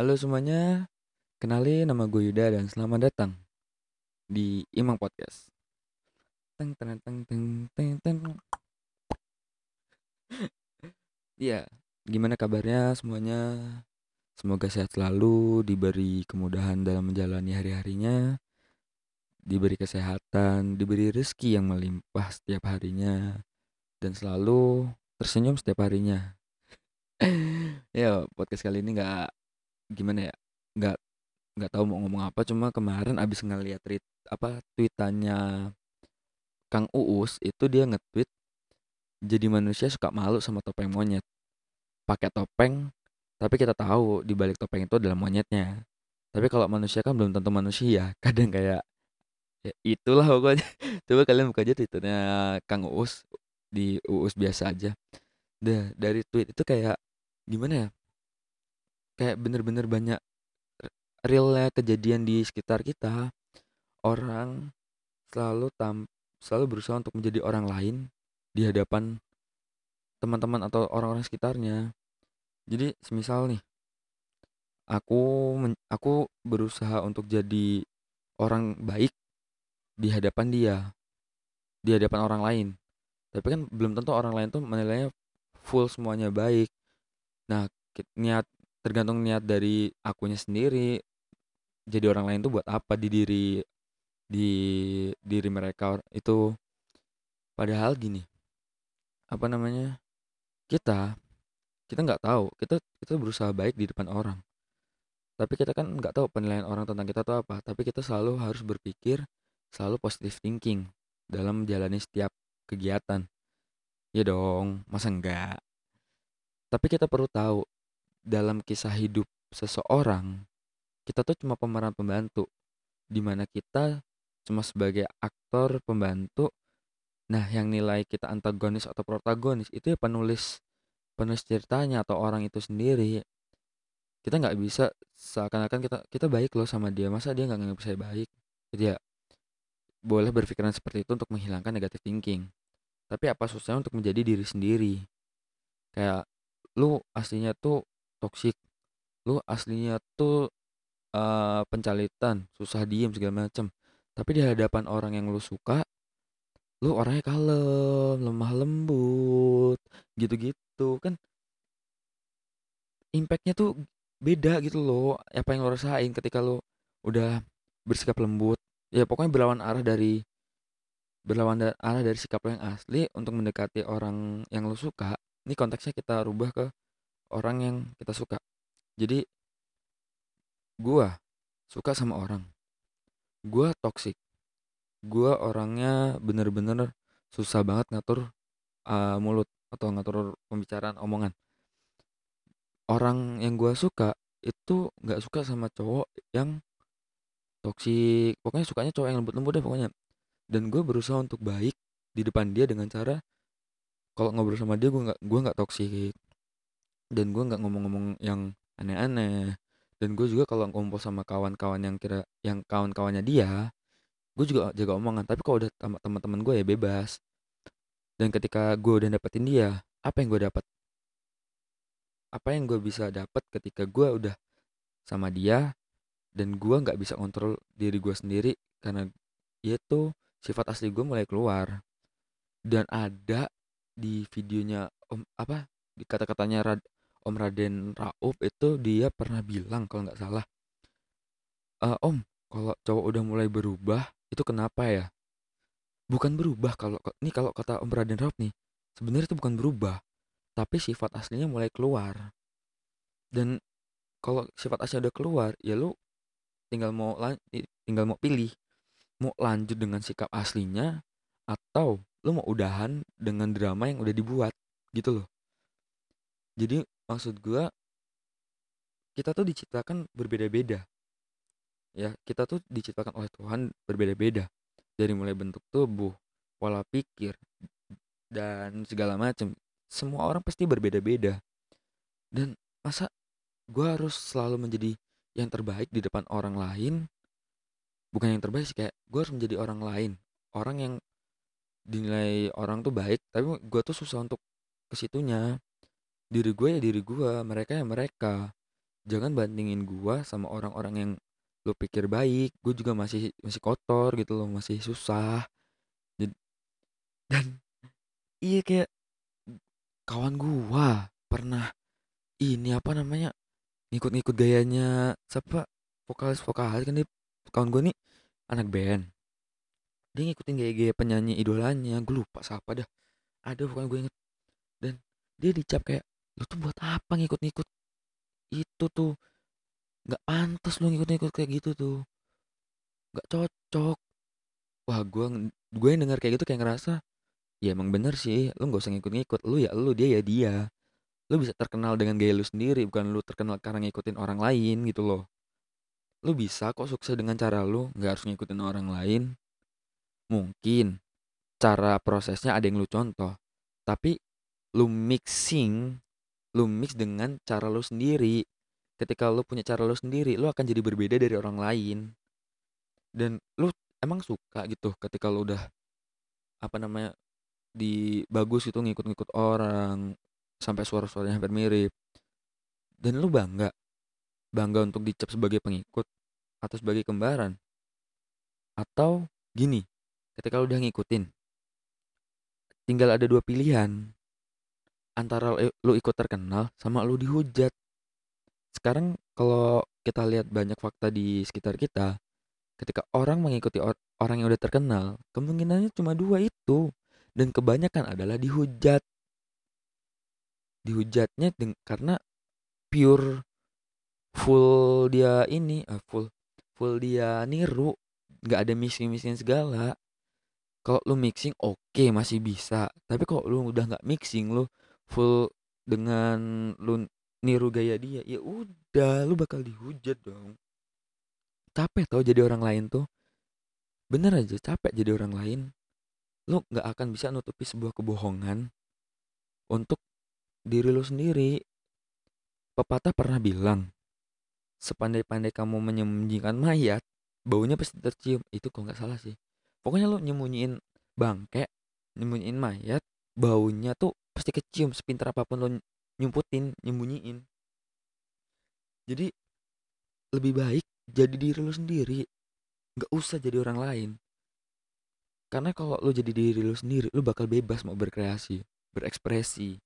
Halo semuanya, kenalin nama gue Yuda dan selamat datang di Imang Podcast. Teng teng teng teng teng teng. Iya, gimana kabarnya semuanya? Semoga sehat selalu, diberi kemudahan dalam menjalani hari-harinya, diberi kesehatan, diberi rezeki yang melimpah setiap harinya, dan selalu tersenyum setiap harinya. ya, podcast kali ini nggak gimana ya, nggak nggak tahu mau ngomong apa, cuma kemarin abis ngeliat tweet apa tweetannya Kang Uus itu dia nge-tweet jadi manusia suka malu sama topeng monyet. Pakai topeng, tapi kita tahu di balik topeng itu adalah monyetnya. Tapi kalau manusia kan belum tentu manusia. Kadang kayak ya itulah pokoknya. Coba kalian buka aja twitternya Kang Uus di Uus biasa aja. Dah dari tweet itu kayak gimana ya? Kayak bener-bener banyak realnya kejadian di sekitar kita. Orang selalu tam selalu berusaha untuk menjadi orang lain di hadapan teman-teman atau orang-orang sekitarnya. Jadi semisal nih, aku aku berusaha untuk jadi orang baik di hadapan dia, di hadapan orang lain. Tapi kan belum tentu orang lain tuh menilainya full semuanya baik. Nah, niat tergantung niat dari akunya sendiri. Jadi orang lain tuh buat apa di diri di diri mereka itu? Padahal gini apa namanya kita kita nggak tahu. Kita kita berusaha baik di depan orang. Tapi kita kan nggak tahu penilaian orang tentang kita tuh apa. Tapi kita selalu harus berpikir selalu positive thinking dalam menjalani setiap kegiatan. Ya dong masa enggak tapi kita perlu tahu dalam kisah hidup seseorang kita tuh cuma pemeran pembantu di mana kita cuma sebagai aktor pembantu. Nah yang nilai kita antagonis atau protagonis itu ya penulis penulis ceritanya atau orang itu sendiri. Kita nggak bisa seakan-akan kita kita baik loh sama dia masa dia nggak nganggap saya baik? Jadi ya. Boleh berpikiran seperti itu untuk menghilangkan negative thinking. Tapi apa susahnya untuk menjadi diri sendiri? Kayak lu aslinya tuh toksik lu aslinya tuh eh, pencalitan susah diem segala macem. Tapi di hadapan orang yang lu suka lu orangnya kalem lemah lembut gitu-gitu kan impactnya tuh beda gitu loh apa yang lo rasain ketika lo udah bersikap lembut. Ya pokoknya berlawan arah dari berlawan arah dari sikap lo yang asli untuk mendekati orang yang lo suka ini konteksnya kita rubah ke orang yang kita suka. Jadi gua suka sama orang. Gua toksik gua orangnya bener-bener susah banget ngatur uh, mulut atau ngatur pembicaraan omongan. Orang yang gua suka itu nggak suka sama cowok yang toksik pokoknya sukanya cowok yang lembut-lembut deh pokoknya. Dan gue berusaha untuk baik di depan dia dengan cara kalau ngobrol sama dia gue nggak gua nggak toksik dan gue nggak ngomong-ngomong yang aneh-aneh. Dan gue juga kalau ngumpul sama kawan-kawan yang kira yang kawan-kawannya dia gue juga jaga omongan. Tapi kalau udah sama teman-teman gue ya bebas. Dan ketika gue udah dapetin dia apa yang gue dapat apa yang gue bisa dapat ketika gue udah sama dia dan gue nggak bisa kontrol diri gue sendiri karena itu sifat asli gue mulai keluar. Dan ada di videonya om apa di kata-katanya Om Raden Rauf itu dia pernah bilang kalau nggak salah "Eh, Om kalau cowok udah mulai berubah itu kenapa ya? Bukan berubah kalau ini kalau kata Om Raden Rauf nih sebenarnya itu bukan berubah tapi sifat aslinya mulai keluar. Dan kalau sifat aslinya udah keluar ya lu tinggal mau tinggal mau pilih mau lanjut dengan sikap aslinya atau lu mau udahan dengan drama yang udah dibuat gitu loh jadi maksud gua kita tuh diciptakan berbeda-beda. Ya kita tuh diciptakan oleh Tuhan berbeda-beda. Dari mulai bentuk tubuh pola pikir dan segala macam semua orang pasti berbeda-beda. Dan masa gua harus selalu menjadi yang terbaik di depan orang lain? Bukan yang terbaik sih kayak gue harus menjadi orang lain. Orang yang dinilai orang tuh baik tapi gue tuh susah untuk ke situnya diri gue ya diri gue mereka ya mereka. Jangan bandingin gua sama orang-orang yang lu pikir baik. Gue juga masih masih kotor gitu loh masih susah. Dan, dan iya kayak kawan gua pernah ini apa namanya ngikut-ngikut gayanya siapa vokalis vokalis kan dia kawan gua nih anak band. Dia ngikutin gaya-gaya penyanyi idolanya gue lupa siapa dah. Ada bukan gue inget. Dan dia dicap kayak lu tuh buat apa ngikut-ngikut? Itu tuh nggak pantas lu ngikut-ngikut kayak gitu tuh. Nggak cocok. Wah gue gue yang dengar kayak gitu kayak ngerasa ya emang bener sih lu nggak usah ngikut-ngikut. Lu ya lu dia ya dia. Lu bisa terkenal dengan gaya lu sendiri bukan lu terkenal karena ngikutin orang lain gitu loh. Lu bisa kok sukses dengan cara lu nggak harus ngikutin orang lain. Mungkin cara prosesnya ada yang lu contoh tapi lu mixing lu mix dengan cara lu sendiri. Ketika lu punya cara lu sendiri lu akan jadi berbeda dari orang lain. Dan lu emang suka gitu ketika lu udah apa namanya di bagus itu ngikut-ngikut orang sampai suara-suaranya hampir mirip. Dan lu bangga bangga untuk dicap sebagai pengikut atau sebagai kembaran. Atau gini ketika lu udah ngikutin tinggal ada dua pilihan antara lu ikut terkenal sama lu dihujat. Sekarang kalau kita lihat banyak fakta di sekitar kita ketika orang mengikuti or orang yang udah terkenal kemungkinannya cuma dua itu dan kebanyakan adalah dihujat. Dihujatnya karena pure full dia ini uh, full full dia niru nggak ada mixing mixing segala. Kalau lu mixing oke okay, masih bisa. Tapi kalau lu udah nggak mixing lu full dengan lu niru gaya dia ya udah lu bakal dihujat dong. Capek tau jadi orang lain tuh. Bener aja capek jadi orang lain. Lu nggak akan bisa nutupi sebuah kebohongan untuk diri lu sendiri. Pepatah pernah bilang sepandai-pandai kamu menyembunyikan mayat baunya pasti tercium. Itu kok nggak salah sih. Pokoknya lo nyembunyiin bangke nyembunyiin mayat baunya tuh pasti kecium sepintar apa pun lo nyumputin nyembunyiin. Jadi lebih baik jadi diri lo sendiri nggak usah jadi orang lain. Karena kalau lo jadi diri lo sendiri lo bakal bebas mau berkreasi berekspresi.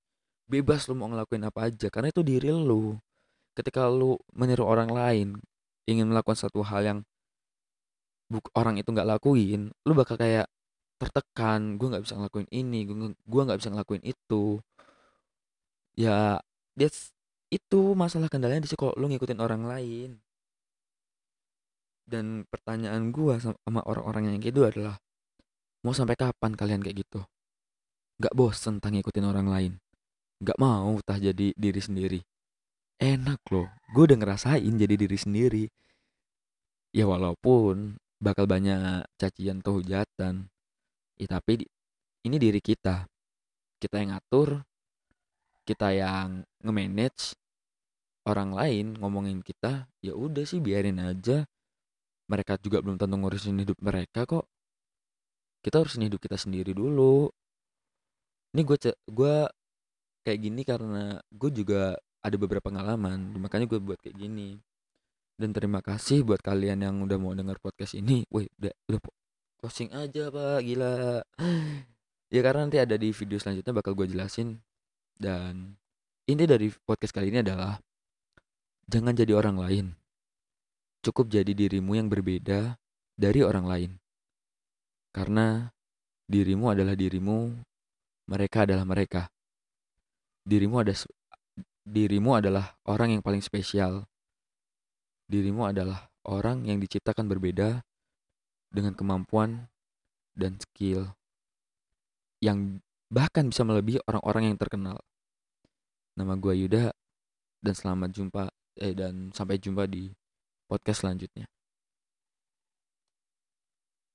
Bebas lo mau ngelakuin apa aja karena itu diri lo. Ketika lo meniru orang lain ingin melakukan satu hal yang orang itu nggak lakuin lu bakal kayak tertekan gue nggak bisa ngelakuin ini gue nggak bisa ngelakuin itu. Ya dia itu masalah kendalanya di sini kalau lu ngikutin orang lain. Dan pertanyaan gue sama orang-orang yang kayak itu adalah mau sampai kapan kalian kayak gitu? Nggak bosen tentang ngikutin orang lain. Nggak mau tah jadi diri sendiri. Enak loh gue udah ngerasain jadi diri sendiri. Ya walaupun bakal banyak cacian atau hujatan. Ya, tapi ini diri kita. Kita yang ngatur, kita yang nge-manage orang lain ngomongin kita, ya udah sih biarin aja. Mereka juga belum tentu ngurusin hidup mereka kok. Kita urusin hidup kita sendiri dulu. Ini gue gue kayak gini karena gue juga ada beberapa pengalaman, makanya gue buat kayak gini. Dan terima kasih buat kalian yang udah mau denger podcast ini. Wih, udah udah closing aja, Pak. Gila. Ya karena nanti ada di video selanjutnya bakal gue jelasin. Dan inti dari podcast kali ini adalah jangan jadi orang lain. Cukup jadi dirimu yang berbeda dari orang lain. Karena dirimu adalah dirimu, mereka adalah mereka. Dirimu ada dirimu adalah orang yang paling spesial Dirimu adalah orang yang diciptakan berbeda dengan kemampuan dan skill yang bahkan bisa melebihi orang-orang yang terkenal. Nama gue Yuda dan selamat jumpa eh dan sampai jumpa di podcast selanjutnya.